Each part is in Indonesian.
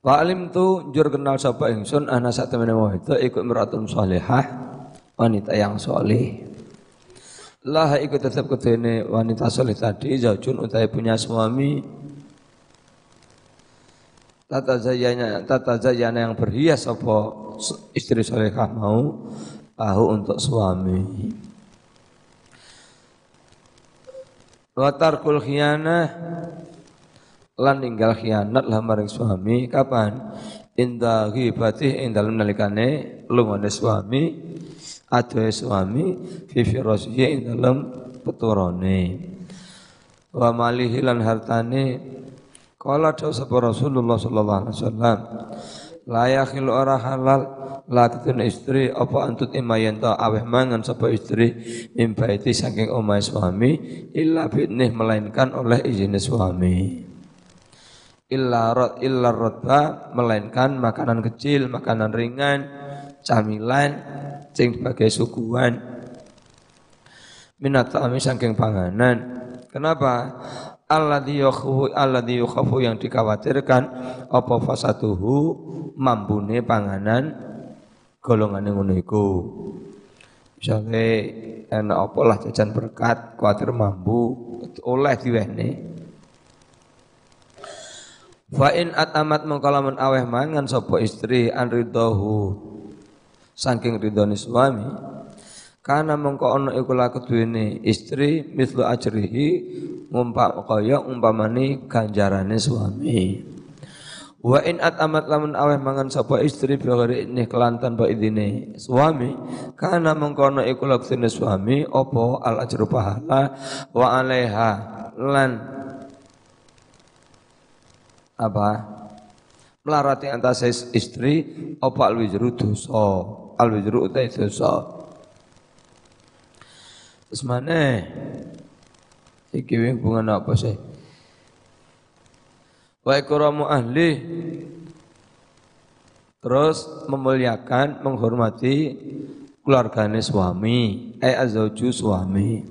Wa alim tu jur kenal sapa ingsun ana sak temene wahida iku imratun salihah wanita yang soleh. Lah iku tetap ketene wanita soleh tadi zaujun utai punya suami tata zayana tata zayana yang berhias apa istri solehah mau tahu untuk suami. Watar kul khianah lan ninggal khianat lah maring suami. Kapan? Inda ghibati ing dalem nalikane lungone suami adohe suami fi firasihi ing dalem peturane. Wa malihi lan hartane. Kala dawu sapa Rasulullah sallallahu alaihi wasallam la yakhil ora halal la istri apa antut imayen ta aweh mangan sapa istri mimbaiti saking omahe suami illa bidnih melainkan oleh izin suami illa rot melainkan makanan kecil, makanan ringan, camilan sing sebagai suguhan minat ta'ami saking panganan. Kenapa? Alladhi yukhafu alladhi yukhafu yang dikhawatirkan apa fasatuhu mambune panganan golongan yang ngono iku. Misalnya enak apa lah jajan berkat, kuatir mambu, oleh diwehne. Fa in atamat mengkalamun aweh mangan sapa istri an ridahu saking ridhone suami karena mengko ana iku lakuduene istri mislu ajrihi ngumpak kaya umpamane ganjarane suami. Wa in atamat lamun aweh mangan sapa istri bi ini kelantan ba idine suami karena mengko ana iku lakuduene suami apa al ajru pahala wa alaiha lan apa? Melarati antara istri apa alwijru dosa. Alwijru utai dosa. Terus mana? Iki hubungan apa sih? Wa ikramu ahli. Terus memuliakan menghormati keluarganya suami. Eh azauju suami.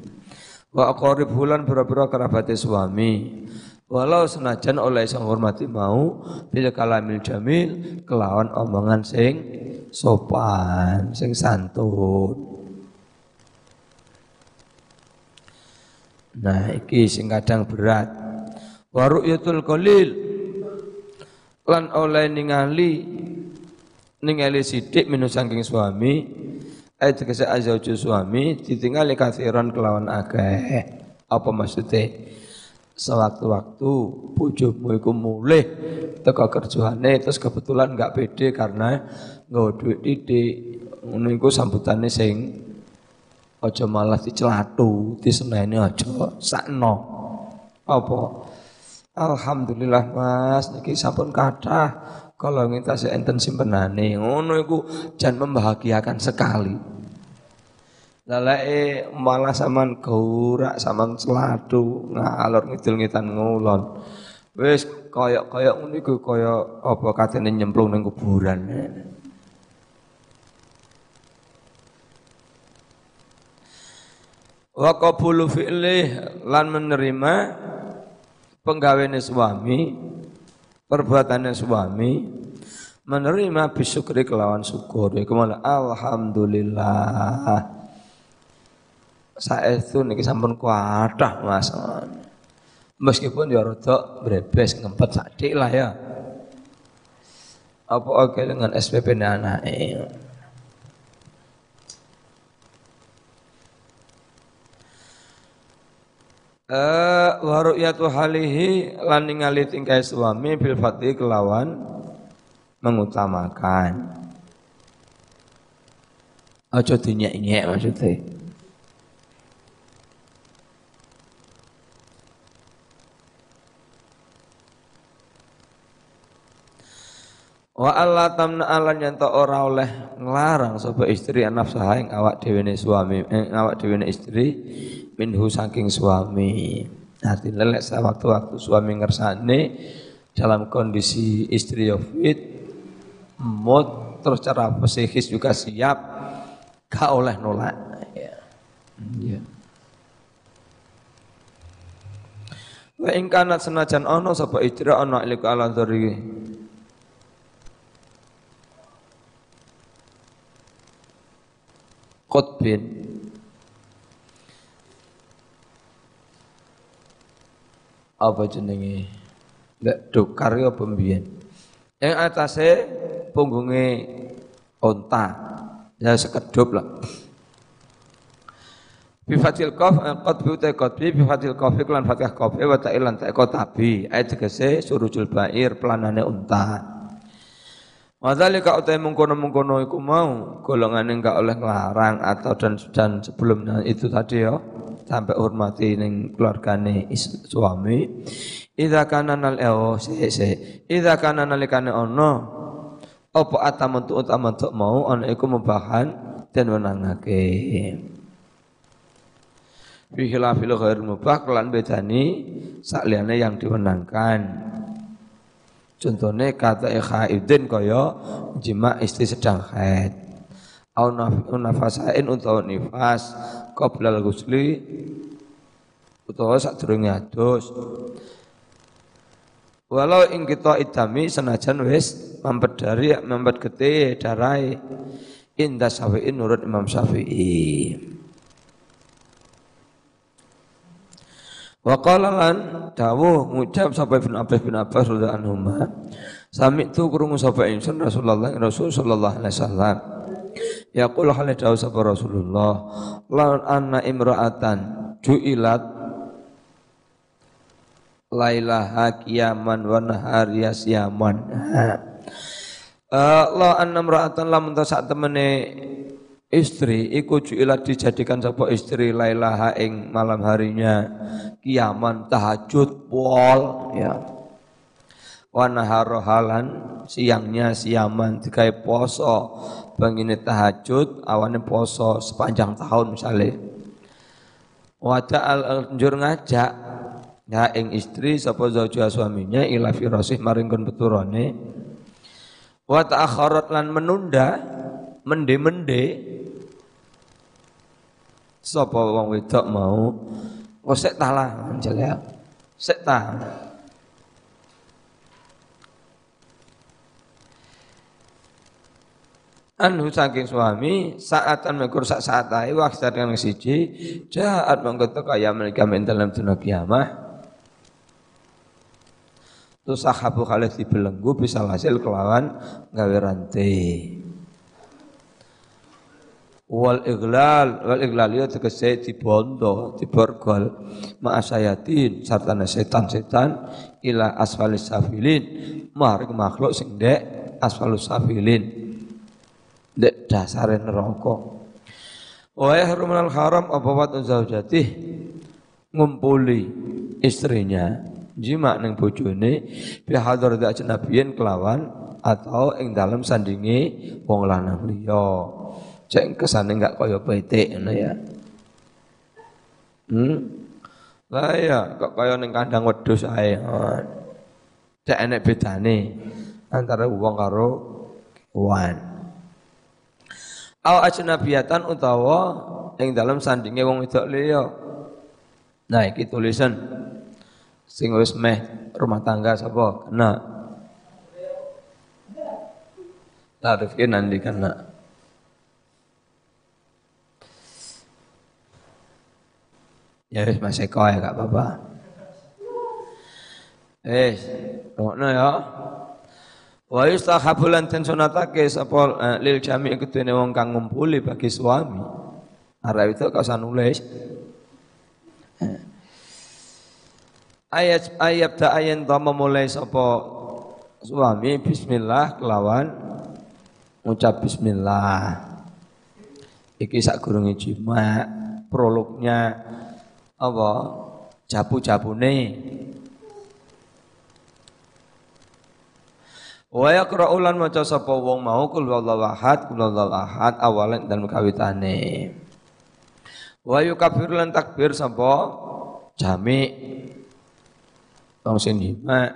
Wa aqarib bulan berapa kerabatnya suami Walau senajan oleh sang hormati mau bila kalamil jamil kelawan omongan sing sopan, sing santun. Nah, iki sing kadang berat. Waru yatul qalil lan oleh ningali ningali sidik minu saking suami ayat tegese azauju suami ditinggali kathiran kelawan akeh. Apa maksudnya? Sewaktu-waktu bojomu iku mulih teko kerjane terus kebetulan enggak pede karena nggawa duit titik ngono iku sambutane sing aja malah dicelatu diseneni aja sakno. Apa? Alhamdulillah Mas. Niki sampun kathah. Kalau minta enten simpenane. Ngono iku jan membahagiakan sekali Lalai malah saman gaurak saman seladu ngalor ngidul ngitan ngulon. Wis koyok-koyok ngono iku kaya apa katene nyemplung ning kuburan. Wa qabulu lan menerima penggawene suami, perbuatannya suami, menerima bisyukri kelawan syukur. Iku alhamdulillah saestu niki sampun kuatah Mas. Meskipun ya rada brebes ngempet sadik lah ya. Apa oke dengan SPP anake. Eh wa ru'yatu halihi lan ningali tingkah suami bil fati kelawan mengutamakan. Aja dinyek-nyek maksudnya. Wa Allah tamna alan yang tak ora oleh nglarang sapa istri nafsaha ing awak dhewe suami, ing awak dhewe istri minhu saking suami. Artinya lelek sewaktu-waktu suami ngersane dalam kondisi istri yo fit, mood terus cara psikis juga siap, gak oleh nolak. Ya. ya. Wa ing kanat senajan ana sapa istri ana iku ala Qutbin. Apa jenenge? Lek dokar ya pembiyen yang atasnya punggungnya onta. Ya sekedup lah. Bifatil qaf qatbi utai qatbi bifatil qaf iklan fatih qaf wa ta'ilan ta'iko tabi ayat tegese surujul bair pelanane unta Wadhalika utai mengkono-mengkono iku mau golongan yang gak oleh ngelarang atau dan dan sebelumnya itu tadi ya sampai hormati ning keluargane suami. Idza kana nal ewo se se. Idza kana nalikane ono apa utama untuk mau ono iku mubahan dan wenangake. Fi khilafil ghair mubah kelan bedani sakliyane yang diwenangkan. Contohnya kata khaidin kaya jima istri sedang haid. Au nafasain untuk nifas qoblal ghusli utawa sadurunge adus. Walau ing kita idami senajan wis mampet dari mampet gede darai indah syafi'in nurut Imam Syafi'i. Wa qala lan dawuh ngucap sapa Ibnu Abbas bin Abbas radhiyallahu anhu Sami tu krungu sapa ingsun Rasulullah Rasul sallallahu alaihi wasallam. Yaqul hal dawuh sapa Rasulullah lan anna imra'atan ju'ilat lailaha qiyaman wa nahariya siyaman Allah anna imra'atan lamun ta sak temene istri iku ju'ilat dijadikan sapa istri lailaha ing malam harinya. Kiaman tahajud pol ya. Wanaharohalan siangnya siaman dikai poso. Bangine tahajud awane poso sepanjang tahun misalnya wada al njur ngajak ya ing istri sapa zauja suaminya ila firasih maringkun peturone wa ta'akharat lan menunda mende-mende sapa wong wedok mau Oh sek talah ya. Sek tah. Anhu saking suami saatan mekur sak saat ae waktu kang siji jahat mengkoto kaya mereka men dalam dunia kiamah Terus sahabu khalid dibelenggu bisa hasil kelawan gawe rantai wal iglal wal iglal ya tegese dibondo diborgol. Ma'asayatin sarta setan-setan ila asfalis safilin. Maring makhluk sing dek asfalus safilin. Dek dasare neraka. Wa yahrumunal haram apa wat zaujatih? Ngumpuli istrinya jima ning bojone bi ajnabiyin kelawan atau ing dalam sandingi wong lanang liya Cek kesane enggak kaya petik ngono ya. Hmm? Lah ya kok kaya ning kandang wedhus ae. Cek enek bedane antara wong karo wan. Au ajnabiyatan utawa ing dalam sandinge wong wedok liya. Nah iki tulisan sing meh rumah tangga sapa kena. Tarifin nanti kena. Ya wis Mas Eko ya gak apa-apa. Eh, ngono ya. Wa yustahabu lan den sunatake sapa eh, lil jami' kedene wong kang ngumpuli bagi suami. Arep itu kau nulis. Ayat ayat ta ayen ta memulai sapa suami bismillah kelawan ngucap bismillah. Iki sak gurunge jima, prolognya apa? Jabu-jabune. Wa yaqra'u lan maca sapa wong mau kul wallahu ahad kul wallahu ahad awalan dan kawitane. Wa yukabir lan takbir sapa? Jami. Wong sing jima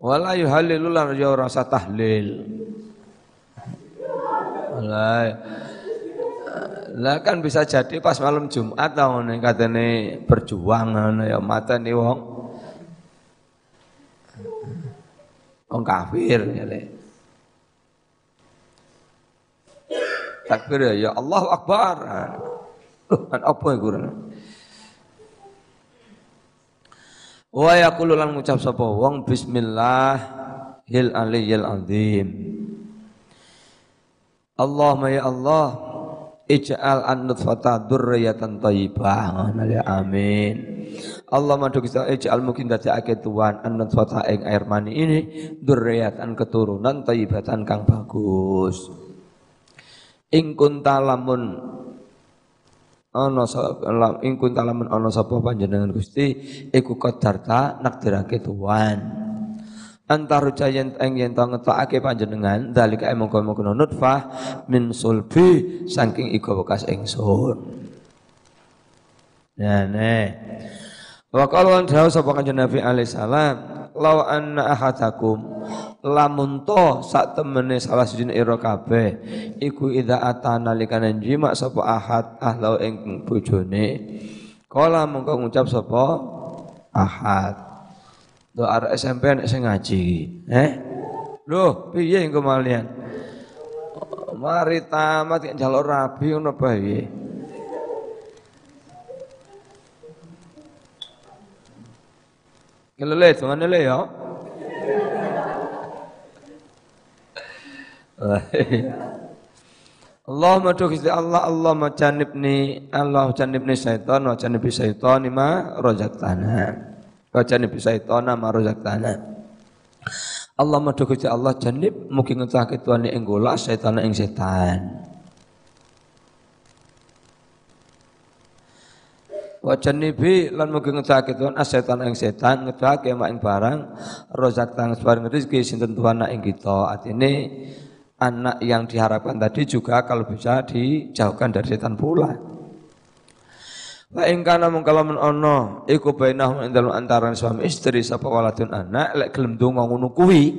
Wala yuhallilu lan ya rasa tahlil. Lah lah kan bisa jadi pas malam Jumat tau nih katanya berjuang ya mata nih wong wong kafir ya. Takbir ya, ya Allah Akbar. Loh, kan apa ya kurang? Wa yaqulu lan ngucap sapa wong bismillah hil aliyil azim. Allahumma ya Allah ij'al an-nutfata dzurriyyatan thayyibah. Amin. Allah madu kita ij'al mungkin dadekake Tuhan an-nutfata ing air mani ini dzurriyyatan keturunan thayyibatan kang bagus. Ing kunta lamun ana ing kunta lamun ana sapa panjenengan Gusti iku qadarta nakdirake Tuhan antar jayan eng yen to ngetokake panjenengan dalika emong kono nutfah min sulbi saking iko bekas ingsun Ya ne. Wa qala an sapa kanjeng Nabi alaihi salam, law anna ahadakum lamun to sak temene salah siji ira kabeh iku idza atana likane jima sapa ahad ahlau ing bojone. Kala mengko ngucap sapa ahad Do arek SMP nek sing ngaji. Eh? Loh, piye engko malian? Mari tamat yang jalur rabi ngono bae. Kelele tuan le ya. Allahumma tughzi Allah Allahumma janibni Allah janibni syaitan wa syaitan ma razaqtana. Wajani bisaitona tanah. Allah madu Gusti Allah janib mugi ngecahke tuane ing golak setan ing setan. Wa janibi lan mugi ngecahke tuan asetan ing setan ngecahke mak ing barang rozak tang barang rezeki sinten tuan ing kita. Artine anak yang diharapkan tadi juga kalau bisa dijauhkan dari setan pula. Fa ing kana mung kalau ono iku bainahum ing dalem antarané suami istri sapa waladun anak lek gelem donga ngono kuwi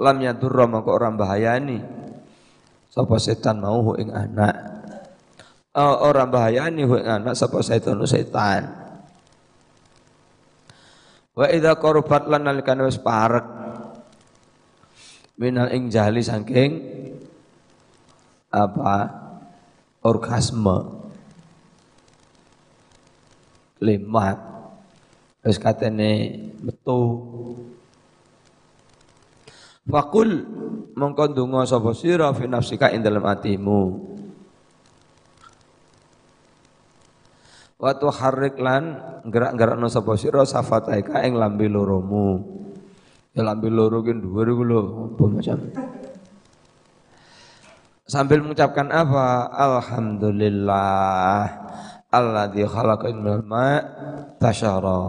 lam yadurra maka ora bahayani sapa setan mau ing anak? Uh, ora bahayani ing anak sapa setan setan. Wa idza qurbat lan nalikane wis parek. Minal ing jahli saking apa? Orgasme lemat wis katene metu Fakul mongko donga sapa fi nafsika ing dalem atimu. Wa tuharrik lan gerak-gerakno sapa sira safataika ing lambe loromu. Ya lambe loro ki dhuwur iku lho, apa macam. Sambil mengucapkan apa? Alhamdulillah alladzi khalaqa minal ma' tasyara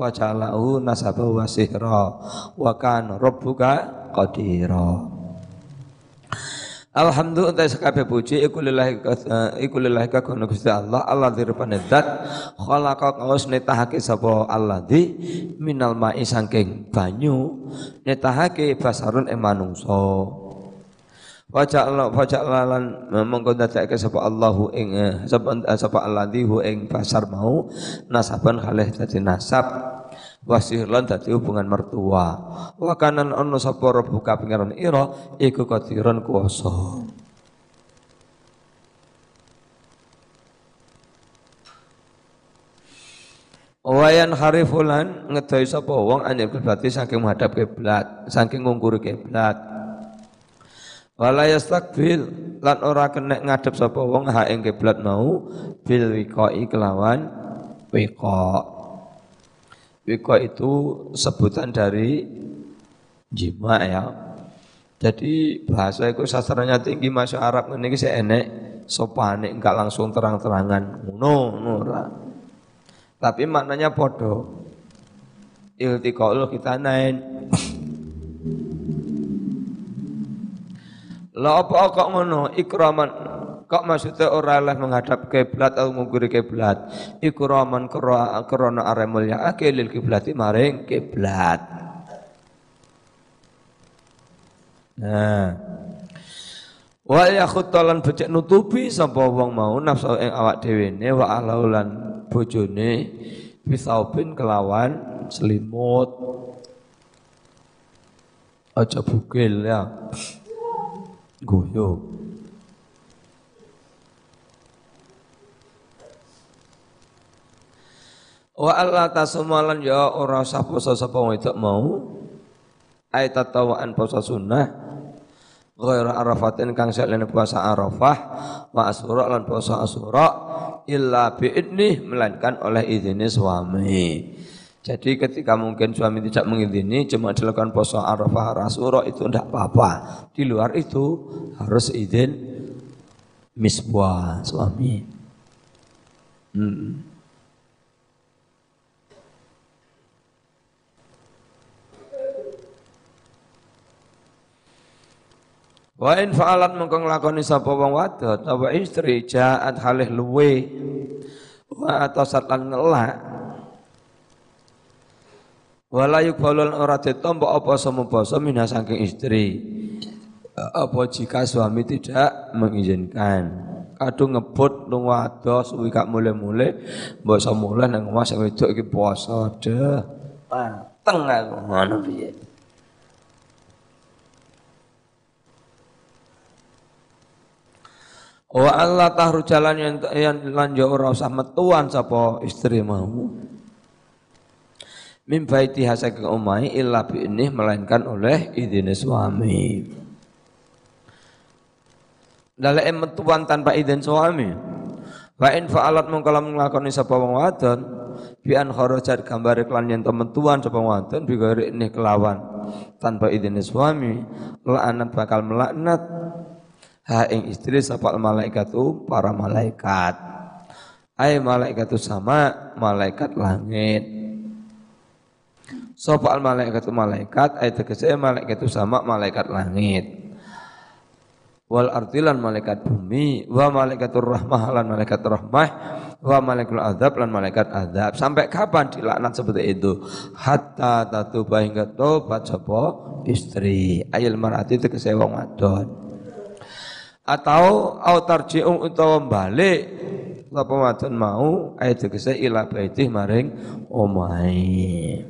wa ja'alahu nasaba wa sihra wa kana rabbuka qadira. Alhamdulillah ta sekabe puji iku lillahi iku lillahi kagono Gusti Allah Allah dirupane zat khalaqa kaos netahake sapa Allah di minal ma'i saking banyu netahake basarun ing manungsa Waja'ala waja'lalan mongko dadake sapa Allahu ing eh, sapa eh, sapa alladzi hu ing pasar mau. Nasaban kalih dadi nasab. Wasihlan dadi hubungan mertua. Wa kanan ono sapa rebuka pangeran ira iku kadiran kuwasa Wayan harifulan ngedoi sapa wong anil kiblati saking menghadap kiblat saking ngungkuri kiblat Wala yastakbil lan ora kena ngadep sapa wong ha ing kiblat mau bil wiqai kelawan wiqa. Wiqa itu sebutan dari jima ya. Jadi bahasa itu sastranya tinggi masuk Arab ini saya enek sopane enggak langsung terang-terangan ngono ngono Tapi maknanya podo. Iltiqaul nain. Lah apa kok ngono? Ikraman kok maksudnya orang lah menghadap kiblat atau mengkuri kiblat ikraman krana are mulya lil kiblati maring kiblat nah Wa yakhuttalan becek nutupi sapa wong mau nafsu ing awak dhewe ne wa alaulan bojone bisaubin kelawan selimut. Aja bugil ya. Guyo. Wa Allah tasumalan ya ora sapa sapa wedok mau ayat tatawaan poso sunnah ghairu arafatin kang salene puasa Arafah wa asura lan puasa Asura illa biidnih melainkan oleh izin suami. Jadi ketika mungkin suami tidak mengizini cuma dilakukan puasa Arafah Asura itu tidak apa-apa. Di luar itu harus izin misbah suami. Hmm. Wa in fa'alat mengko nglakoni sapa wong wadon apa istri jaat halih luwe wa atasat lan ngelak Wala yukbalul ora ditompo apa semua basa minha saking istri. Apa jika suami tidak mengizinkan. Kadung ngebut lunga ado suwi kak mule-mule mbok mulai nang omah sing wedok iki poso deh. Panteng aku ngono piye. Wa Allah tahru jalan yang lanjut ora usah metuan sapa istri mau. Min baiti hasak umai illa bi ini melainkan oleh izin suami. Dalam metuan tanpa izin suami. Wa in fa'alat mung kalau nglakoni sapa wong wadon bi an kharajat gambar iklan yen metuan sapa wadon bi ini kelawan tanpa izin suami la'anat bakal melaknat ha ing istri sapa malaikatu para malaikat ay malaikatu sama malaikat langit sapa al malaikatu malaikat ay tegese malaikatu sama malaikat langit. Wal artilan malaikat bumi wa malaikatur rahmah lan malaikat rahmah wa malaikul azab lan malaikat azab. Sampai kapan dilaknat seperti itu? Hatta tatuba hingga tobat sapa istri. Ayil marati tegese wong wadon atau au tarji'u utawa balik apa wadon mau ayat tegese ila baitih maring omahe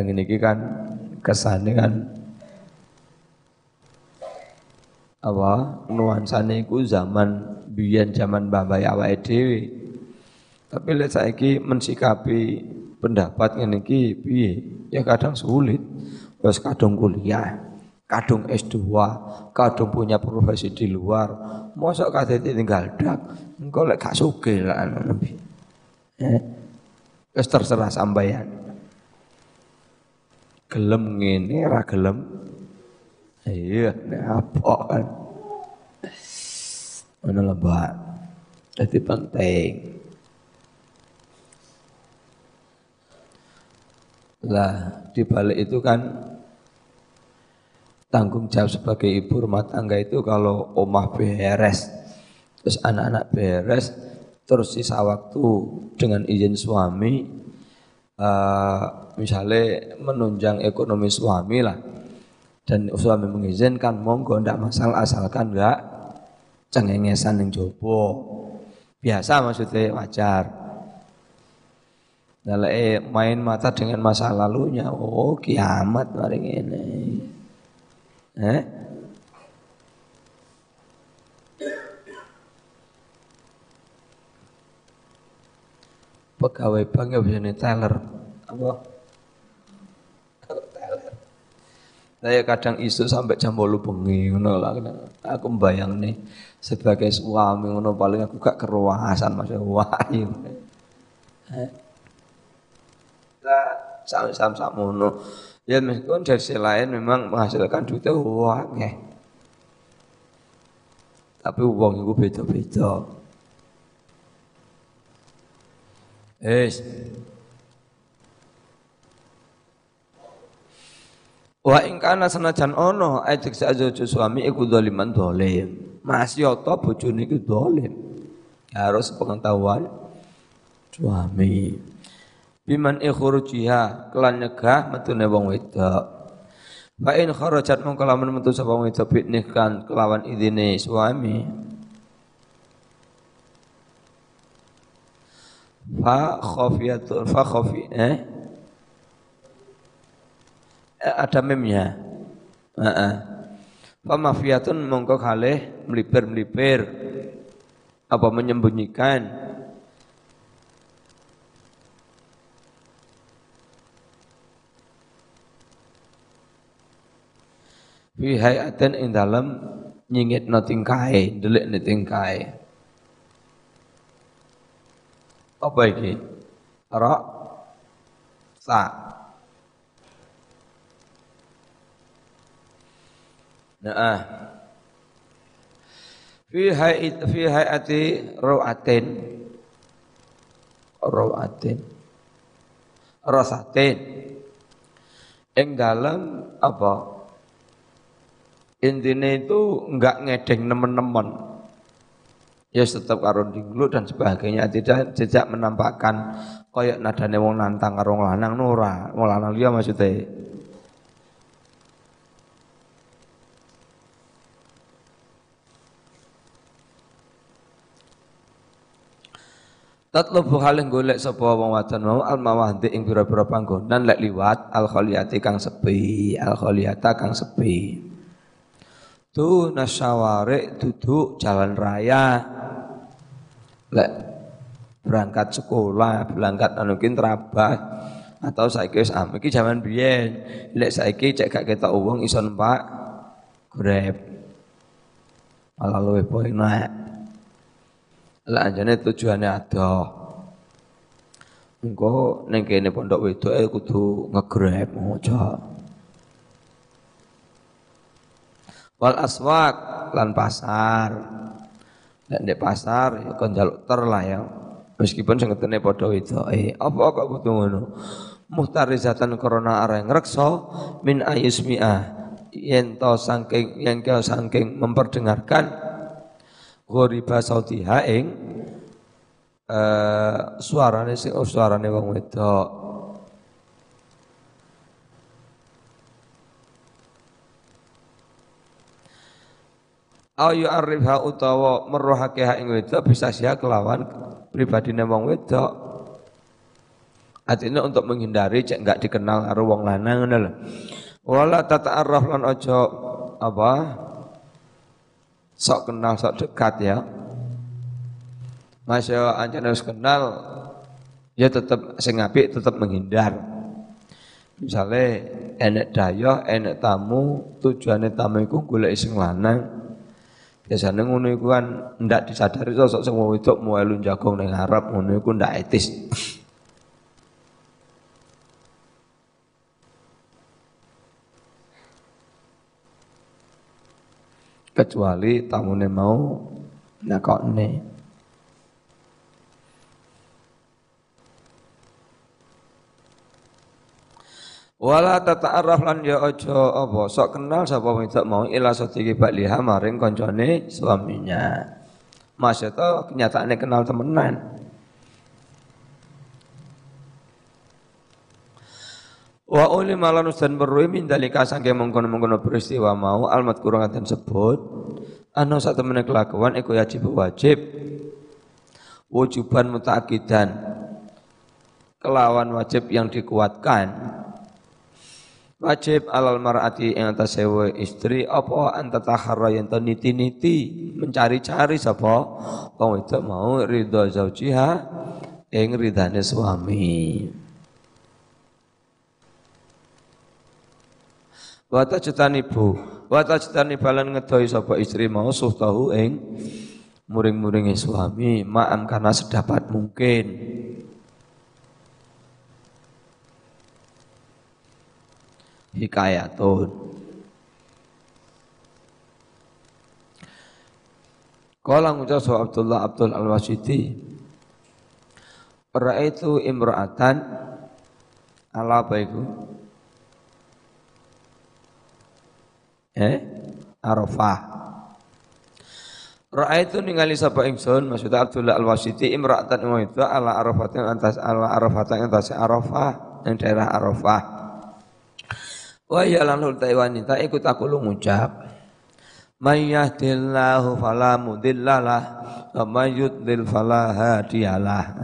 ngene iki kan kesane kan apa nuansane iku zaman biyen zaman babai awake dhewe tapi lek saiki mensikapi pendapat ngene iki piye ya kadang sulit wis kadang kuliah kadung S2, kadung punya profesi di luar. Mosok kadang tinggal dak, engko lek gak sugih lah. Eh, terserah sampeyan. Gelem ngene ra gelem. Iya, nek apa kan. Mana lebak. Jadi penting. Lah, di balik itu kan tanggung jawab sebagai ibu rumah tangga itu kalau omah beres, terus anak-anak beres, terus sisa waktu dengan izin suami, uh, misalnya menunjang ekonomi suami lah, dan suami mengizinkan monggo ndak masalah asalkan enggak cengengesan yang jopo biasa maksudnya wajar Nah, main mata dengan masa lalunya, oh kiamat hari ini. Eh? Pegawai bank ya bisa teller. Apa? teller. Saya kadang isu sampai jam bolu bengi ngono lah. Aku membayang nih sebagai suami ngono paling aku gak keruasan masih wahyu. Eh? Lah sam-sam ngono. Ya meskipun dari sisi lain memang menghasilkan duit uang ya. Tapi uang itu beda-beda. Wis. Wa ing kana senajan ana ajek sajojo suami iku zaliman dolim. Masih ta bojone iku dolim. Harus pengetahuan suami. Biman ikhurujiha kelan nyegah metune wong wedok. Fa in kharajat mongko lamun metu sapa wong wedok kan kelawan idine suami. Fa khafiyatun fa khafi eh ada memnya. Heeh. Pemafiatun mongko kalih melipir-melipir apa menyembunyikan fi hayatin ing dalem nyingitno tingkae, ndelikne tingkae. Apa iki? Ra sa. Nah, fi hayat fi hayati rawatin rawatin rasatin ing dalam apa? Intinya itu enggak ngedeng nemen-nemen ya tetap karo dinglu dan sebagainya tidak tidak menampakkan koyok nadane wong nantang karo lanang nura wong lanang liya maksudnya Tatlubu halih golek sapa wong wadon mau al mawahdi ing pira-pira panggonan lek liwat al khaliyati kang sepi, al khaliyata kang sepi. Tu nasyaware duduk jalan raya. Lek berangkat sekolah, berangkat anu trabas atau saiki wis am iki jaman biyen. Lek saiki cek gak ketok wong iso numpak Grab. Malah luwih enak. Lah anjane tujuannya ada. Engko ning kene pondok wedok e kudu ngegrab aja. Wal aswak lan pasar. Nek di pasar ya kon njaluk ter lah ya. Meskipun sing ngetene padha wedoke. Apa kok kudu ngono? Muhtarizatan korona areng reksa min ayusmi'ah yen to saking yen kau saking memperdengarkan ghoriba sautiha ing uh, suarane sing oh, suarane wong wedok Ayu arifha utawa merohake ha ing wedok bisa sia kelawan pribadine wong wedok Artinya untuk menghindari cek enggak dikenal karo wong lanang ngono lho. Wala tata'arraf lan ojo apa? sok kenal sok dekat ya Masya Allah harus kenal ya tetap sing apik tetap menghindar misalnya enek dayoh enek tamu tujuannya tamu itu golek sing lanang biasanya ngono iku kan ndak disadari sosok semua itu mau elu jagong ning harap ngono iku ndak etis. Kecuali tamune mau nakokne Wala tata'arraf lan ya aja apa? Sok kenal sapa wedok mau? Ila sadiki bakliha maring koncone suaminya. Mas itu kenyataannya kenal temenan. Wa uli malanus dan berui min dalika sangke mengkono-mengkono peristiwa mau almat kurang dan sebut anu sak temene kelakuan iku wajib wajib. Wujuban mutaakidan kelawan wajib yang dikuatkan wajib alal mar'ati yang atas sewa istri apa anta taharra yang niti-niti mencari-cari sapa wong itu mau ridho zaujiha ing ridhane suami Wa tajtanibu wa tajtani balan ngedoi sapa istri mau suhtahu ing muring-muringi suami ma'am karena sedapat mungkin. Hikayatun. Kala ngucap Abdullah Abdul Al-Wasiti Ra'aitu imra'atan ala apa? Eh? Arafah. Ra'aitu ningali sapa ingsun maksudnya Abdullah Al-Wasiti imra'atan itu ala Arafatin atas ala Arafatin atas Arafah yang daerah Arafah. Wa ya lan wanita ikut aku lu ngucap May yahdillahu fala mudhillalah wa may yudlil fala hadiyalah.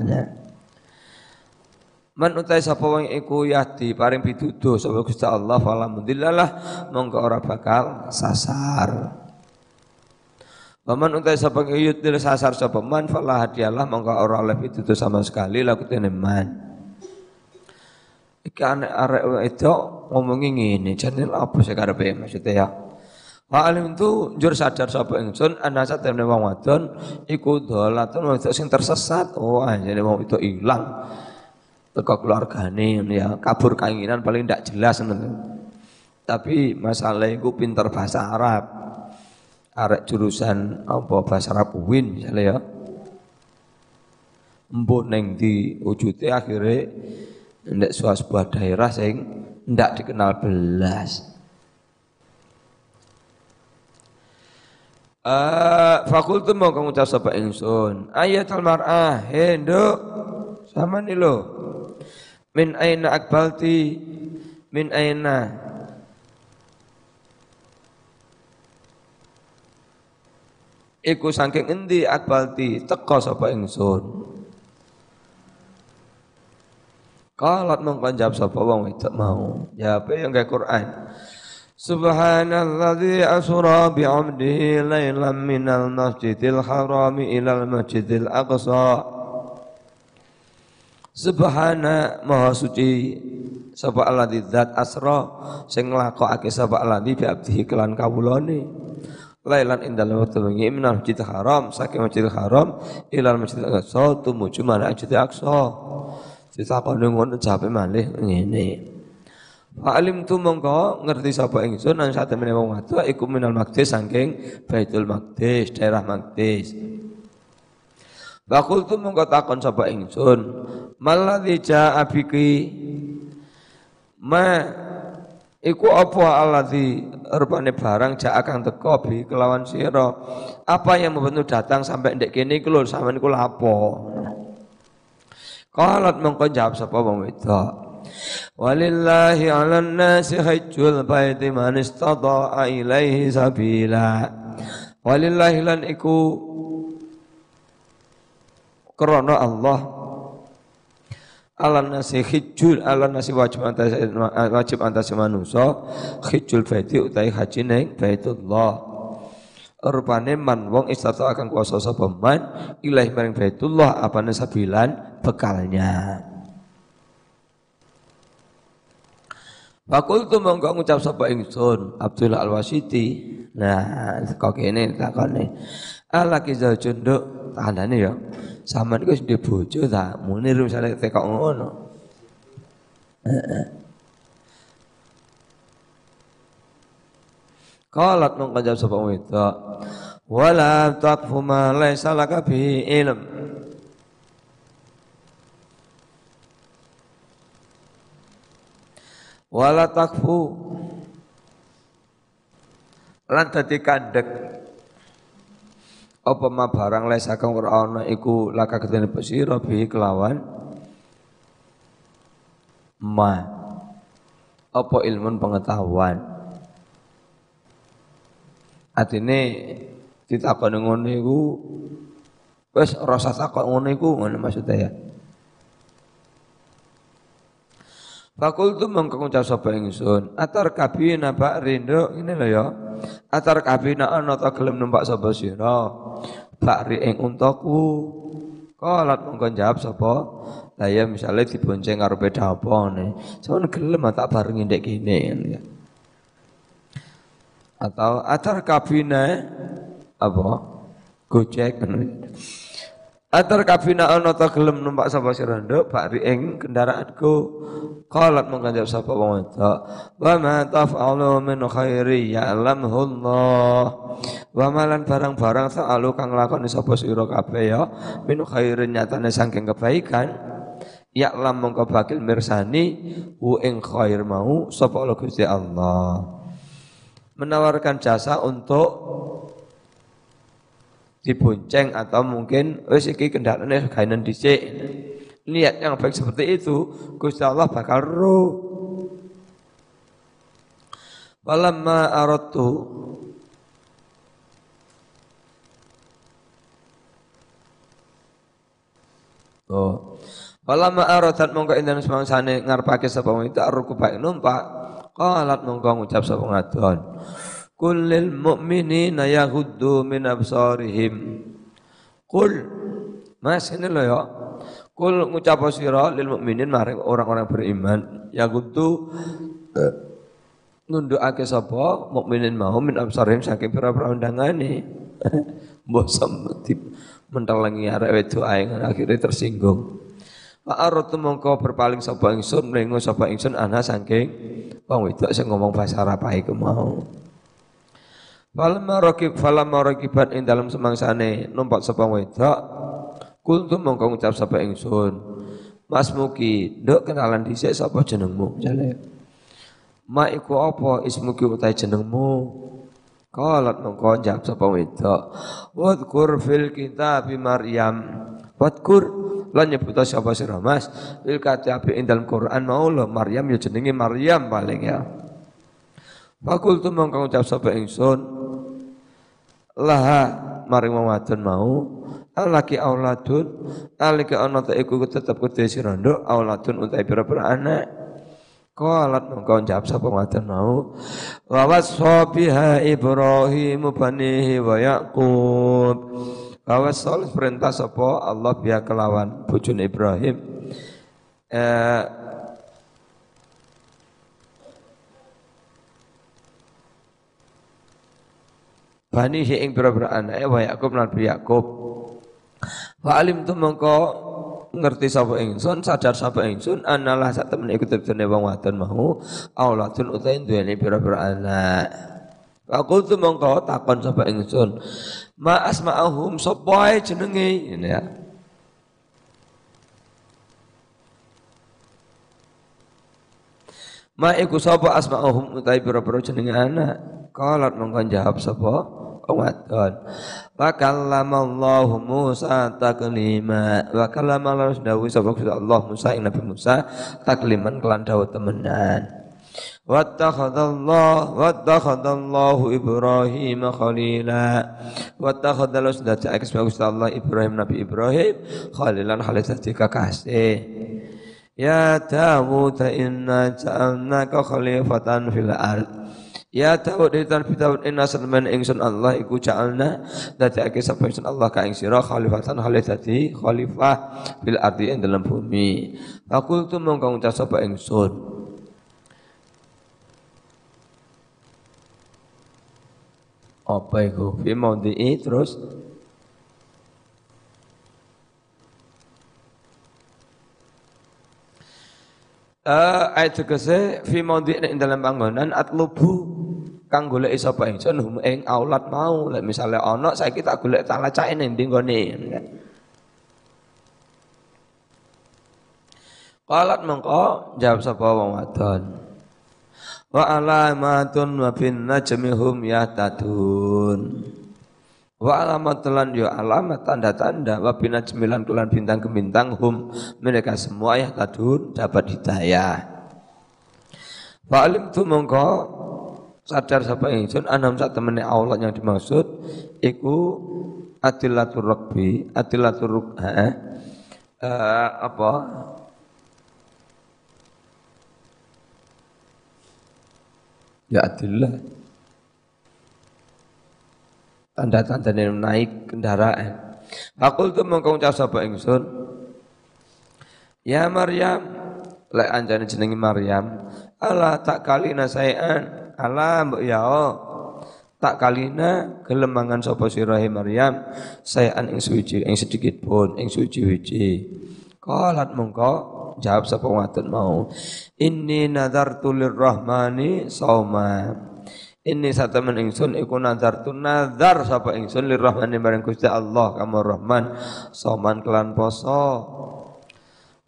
Man utai sapa wong iku yahdi paring pituduh sapa Gusti Allah fala mudhillalah mongko ora bakal sasar. Waman utai sapa yudlil sasar sapa man fala hadiyalah mongko ora oleh pituduh sama sekali laku man. Iki arek itu ngomongi ngene, jane apa sih karepe maksudnya ya? Wa alim tu jur sadar sapa ingsun ana temne wong wadon iku dolatun wedok sing tersesat. Oh anjene wong itu ilang. Teko keluargane ya kabur keinginan paling ndak jelas ngono. Tapi masalah iku pinter bahasa Arab. Arek jurusan apa bahasa Arab UIN misalnya ya. Mbok neng di wujute akhirnya ndak sebuah daerah sing ndak dikenal belas. Uh, fakultu mau kamu ngucap sapa ingsun. Ayat al-mar'ah, he nduk. Sama nih lo. Min aina akbalti? Min aina? Iku saking endi akbalti teko sapa ingsun. Kalat mongkon jawab sapa wong wedok mau. ya apa e yang kayak Quran. Subhanalladzi asra bi 'abdihi lailan minal masjidil Haram ilal masjidil aqsa. Subhana maha suci sapa Allah di zat asra sing nglakokake sapa Allah di abdihi kelan kawulane. Lailan ing dalem wektu bengi minal masjidil haram saking masjidil haram ilal masjidil aqsa tumuju marang masjidil aqsa ditakoni ngono jape malih ngene Alim tu mongko ngerti sapa ingsun nang sak temene wong wadon iku minal Maqdis saking Baitul Maqdis, daerah Maqdis. Bakul tu mongko takon sapa ingsun, maladzi jaa biki ma iku apa alladzi rupane barang jaa kang teko bi kelawan sira. Apa yang membentuk datang sampai ndek kene iku lho sampean iku. Qalat mongko jawab sapa wong wedok. Walillahi 'alan nasi hajjul baiti man istata'a ilaihi sabila. Walillahi lan iku krana Allah alan nasi hijjul alan nasi wajib antas wajib antas manusa hijjul baiti utai haji ning Baitullah rupane man wong istata akan kuasa sapa man ilahi maring Baitullah apane sabilan bekalnya Fakultu mongko ngucap sapa ingsun Abdullah Al-Wasiti. Nah, kok kene takone. Ala ki zaujun nduk tandane ya. Sampeyan iku wis ndek bojo ta, munir misale tekok ngono. Heeh. Qalat mongko jawab sapa wedok. Wala taqfu ma laysa laka bi ilm. Wala takfu. Lan dadi kandhek apa ma barang lesa kang ora ana iku laka ketene pesira bi kelawan? Ma. Apa ilmun pengetahuan? Atine ditakoni ngono iku wis rasa takon ngono iku ngono maksudnya ya Fakultu mengko ngucap sapa ingsun, atar kabina Pak Rindo ini lho ya. Atar kabina ana ta gelem numpak sapa sira. Bakri ing untaku. Kalat mengko jawab sapa? Lah ya misale dibonceng karo beda apa. Sampun gelem tak barengi ndek kene ya. Atau atar kabina apa? Gojek Atar kabina ana ta gelem numpak sapa sira nduk bakri ing kendaraanku. Qalat mengkanjab sapa wong wedok, "Wa ma taf'alu min khairi ya'lamhu Allah." Wa malan barang-barang sa'alu kang lakoni sapa sira kabeh ya min khairin nyatane saking kebaikan lam mongko bakil mirsani hu ing khair mau sapa Gusti Allah menawarkan jasa untuk dibonceng atau mungkin wis iki kendalane gainan dhisik niat yang baik seperti itu Gusti Allah bakal roh Falamma aradtu Oh. Falamma aradat mongko indan semangsane ngarepake sapa itu arrukuba numpak. Qalat mongko ngucap sapa ngadon. Kullil mu'minina yaghuddu min absarihim. Kul Mas ini loh ya. Kul ngucap sira lil mukminin maring orang-orang beriman yaghuddu eh, nundukake sapa mukminin mau min absarihim saking pira-pira undangane. Mbok semeti mentelengi arek wedok ae akhirnya tersinggung. Pak tu mongko berpaling sapa ingsun mlengo sapa ingsun ana saking wong wedok sing ngomong bahasa Arab ae ku mau. Falamma rakib falamma rakiban ing dalem semangsane numpak sapa wedok kultu mongko ngucap sapa ingsun Mas Muki, nduk kenalan dhisik sapa jenengmu? Jale. Ma iku apa ismuki utai jenengmu? Qalat mongko jawab sapa wedok. Wadkur fil kitab Maryam. Wadkur lan nyebut sapa sira Mas fil kitab ing dalam Quran mau lho Maryam ya jenenge Maryam paling ya. Fakultu mongko ngucap sapa ingsun. Laha maring wong wadon mau alaki auladun alika ana ta iku tetep kudu sira nduk auladun utai pira-pira anak Qalat mongko jawab sapa ngoten mau. Wa wasbiha Ibrahim banihi wa Yaqub. Wasal perintah sapa Allah biya kelawan bojone Ibrahim. Eh, banihi ing pira-pira anake wa Yaqub lan Yaqub. Wa alim tu mongko ngerti sapa ingsun sadar sapa ingsun analah sak temen iku tebene wong wadon mau auladun utahe duweni pira-pira anak. Aku tu mongko takon sapa ingsun ma asma'ahum sapa jenenge? Ini ya. Ma iku sapa asma'ahum utahe pira-pira jenenge anak? Kalat mongko jawab sapa wadon. Wa kallamallahu Musa taklima. Wa kallama Allah dawuh sapa Allah Musa ing Nabi Musa takliman kelan dawuh temenan. Wattakhadallah wattakhadallahu Ibrahim khalila. Wattakhadallahu sudah cak sebagai Allah Ibrahim Nabi Ibrahim khalilan khalil dadi kekasih. Ya Dawud inna ja'alnaka khalifatan fil ard. Ya Daud di tanah Daud inna salman ingsun Allah iku ja'alna dadekake sapa ingsun Allah ka ing sira khalifatan khalif dadi khalifah bil ardi ing dalam bumi. tu mongko ngucap sapa ingsun. Apa iku? Fi maudhi'i terus Uh, ayat tegese fi maudhi' ing dalam bangunan atlubu kang golek sapa ingsun hum ing aulad mau. Lek misale ana saiki tak golek tak lacake ning ndi nggone? Qalat mengko jawab sapa wong wadon? Wa alamatun wa bin najmi hum yahtadun. Wa alamat telan yo alamat tanda-tanda. Wa binajmilan kelan bintang ke bintang hum mereka semua ya tadun dapat hidayah. Fa'alim tu mongko sadar sapa ingsun anam sak temene Allah yang dimaksud iku adilatur rugbi, adilatur ruk eh, uh, apa? Ya adillah tanda-tanda naik kendaraan. Aku tuh mengkau ucap sapa ingsun. Ya Maryam, lek anjane jenengi Maryam, Allah tak kalina sayan, Allah mbok ya tak kalina gelemangan sapa sira Maryam sayan ing suci ing sedikit pun ing suci-suci. Qalat mengko jawab sapa wadon mau, inni nadartu lirrahmani sauma. Ini satu men ingsun iku tu nazar sapa ingsun lirrahmani bareng Gusti Allah kamu Rahman soman kelan poso.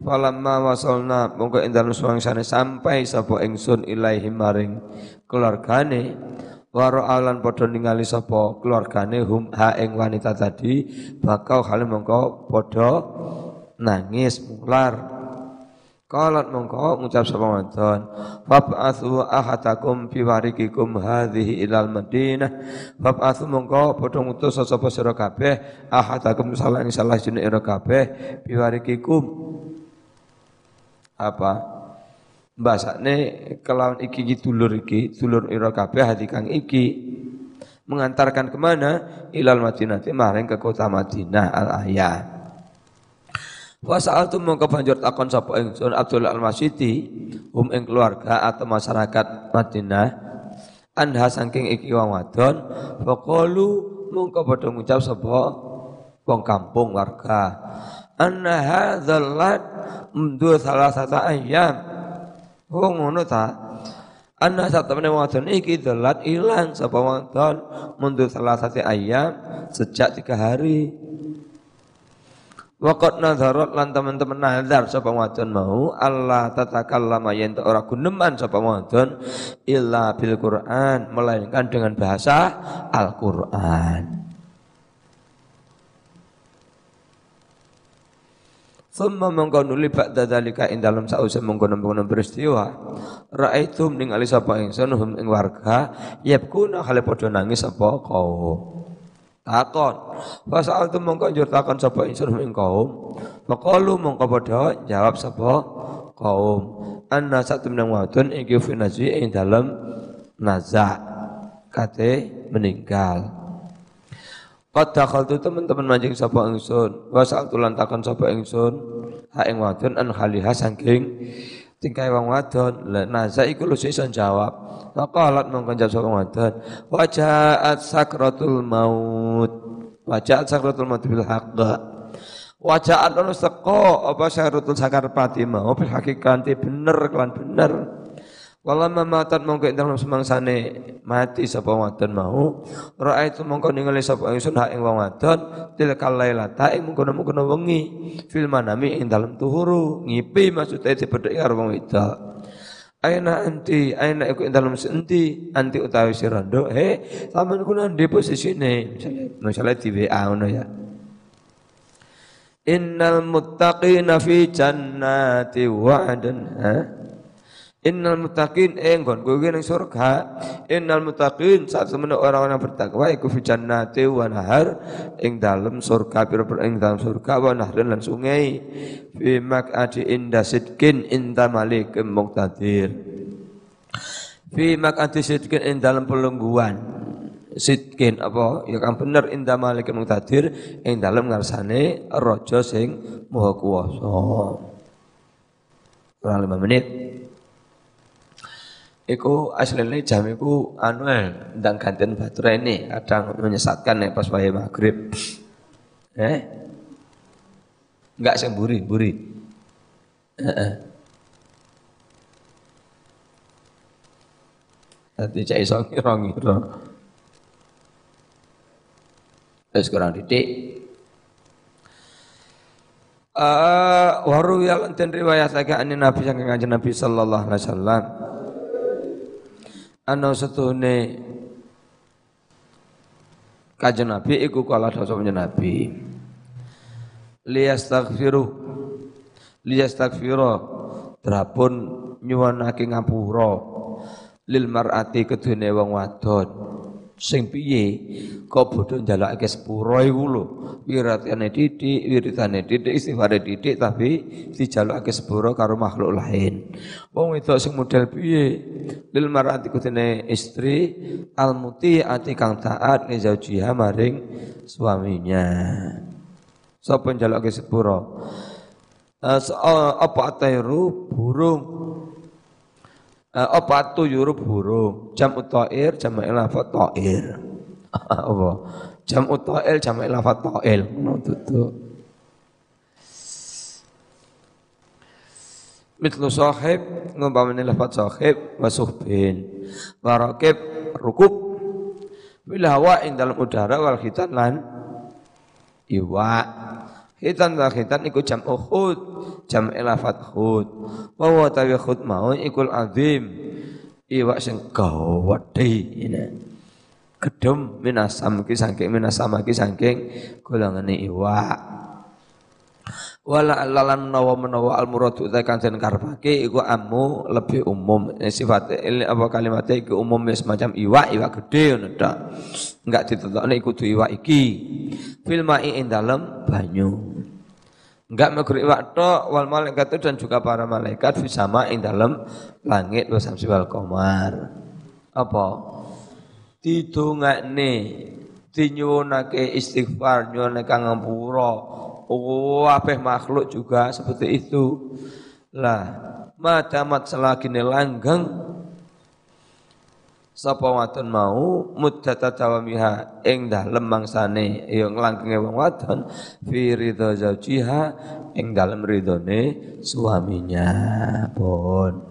Falamma wasalna mongko ing dalem suwangsane sampai sapa ingsun ilaihi maring keluargane. Waro alan padha ningali sapa keluargane hum ha ing wanita tadi bakau hal mongko padha nangis mular. Qalat mongko ngucap sapa wadon fab'athu ahatakum fi warikikum hadhihi ilal Madinah. Fab'athu mongko padha ngutus sapa sira kabeh ahatakum salah ing salah jenenge kabeh fi warikikum apa? Bahasane kelawan iki iki dulur iki dulur ira kabeh hati kang iki mengantarkan ke mana? Ilal Madinah maring ke kota Madinah al ayah Wa sa'altu mongko banjur takon sapa ingsun Abdul Al-Masiti hum ing keluarga atau masyarakat Madinah. Anha saking iki wong wadon faqalu mongko padha ngucap sapa wong kampung warga. Anna hadzal mundu salah satu ayam. Oh ngono ta? Anna satamene wadon iki dalat ilang sapa wadon? Mundu salah satu ayam sejak tiga hari. Waqat nadharat lan teman-teman nazar sapa wadon mau Allah tatakallama yen ora guneman sapa wadon illa bil Quran melainkan dengan bahasa Al-Qur'an. Thumma mongko nuli ba'da dzalika ing dalem sause mengkono-mengkono peristiwa. Raaitum ningali sapa ingsun hum ing warga yabkuna hale padha nangis sapa kaum. Takon. Pasal tu mongko njur takon sapa ingsun ing kaum. Padha jawab sapa kaum. Anna satu menang wadon iki fi nazi ing dalem naza kate meninggal Qad dakhaltu teman-teman mancing sapa ingsun wa lan takon sapa ingsun ha ing an khaliha saking tingkai wong wadon. Naza iku lu jawab. Faqalat mongkon jawab sapa wadon. Wajahat sakratul maut. Wajahat sakratul maut bil haqq wajahat ono seko apa sakratul sakarpati mau bil hakikat bener kelan bener Walamma matat mongko dalam semangsane mati sapa wadon mau. Raaitu mongko ningali sapa ingsun hak ing wong wadon tilkal lailata ing mungkono-mungkono wengi. Fil manami ing dalem tuhuru ngipi maksude dipethek karo wong wedok. Aina anti, aina iku dalam senti, anti utawi sirando, he, sampean ku nang posisi ini, misalnya, di WA ngono ya. Innal muttaqina fi jannati wa'dan, ha? Innal muttaqin enggon eh, kowe ning surga. Innal muttaqin saat semene orang-orang bertakwa iku fi jannati wa nahar ing dalem surga pira ing dalem surga wa nahrin lan sungai fi maq'adi inda sidkin inda malikim muqtadir. Fi maq'adi sidkin ing dalem pelungguan sidkin apa ya kang bener inda malikim muqtadir ing dalem ngarsane raja sing maha kuwasa. Kurang lima menit. Iku aslinya jam iku anu ndang gantian baterai ini kadang menyesatkan nih pas wayahe maghrib. Eh? Enggak sing buri, buri. Heeh. Dadi cek iso ngira-ngira. Wis kurang titik. Uh, waru dan riwayat lagi Nabi yang kanjeng Nabi sallallahu alaihi wasallam ana setune Kanjeng Nabi iku kala dosa kanjeng Nabi. Liyastaghfiru liyastaghfira drapun nyuwunake ngapura. Lil mar'ati kedune wong wadon sing piye? Kok bodho njalukake sepuro iku lho? Wiratane titik wiritane titik istighfare titik tapi dijalukake sepuro karo makhluk lain. Wong wedok sing model piye? Lil marati kutene istri al ati kang taat li zaujiha maring suaminya. Sapa njalukake sepuro? Uh, apa atairu burung apa tuyur burung. Jam utair jam lafat ta'ir apa? Jam utail jam lafat ta'il ngono tutu mitlu sahib ngumpamane lafat sahib wa suhbin wa raqib rukub. Bil hawa dalam udara wal khitan lan iwa Khitan ta khitan iku jam uhud, jam elafat khud. Wa wa tawi khud mau ikul azim. Iwak sing gawedhe ini. Gedem minasam ki saking minasam ki saking golongane iwak. Wala lalan nawa menawa al muradu ta kanjen karepake iku amu lebih umum sifat apa kalimatnya iku umum ya semacam iwak iwak gede ngono tok enggak ditetokne iku kudu iwak iki fil mai ing dalem banyu enggak megur iwak tok wal malaikat dan juga para malaikat fi sama ing dalem langit wa samsi wal qamar. Apa? Didongakne dinyuwunake istighfar nyuwunake ngampura Oh, apa makhluk juga seperti itu. Lah, madamat selagi langgeng sapa wadon mau muddata dawamiha ing dalem mangsane ya nglangkenge wong wadon fi ridha zaujiha ing dalem ridhone suaminya. Pun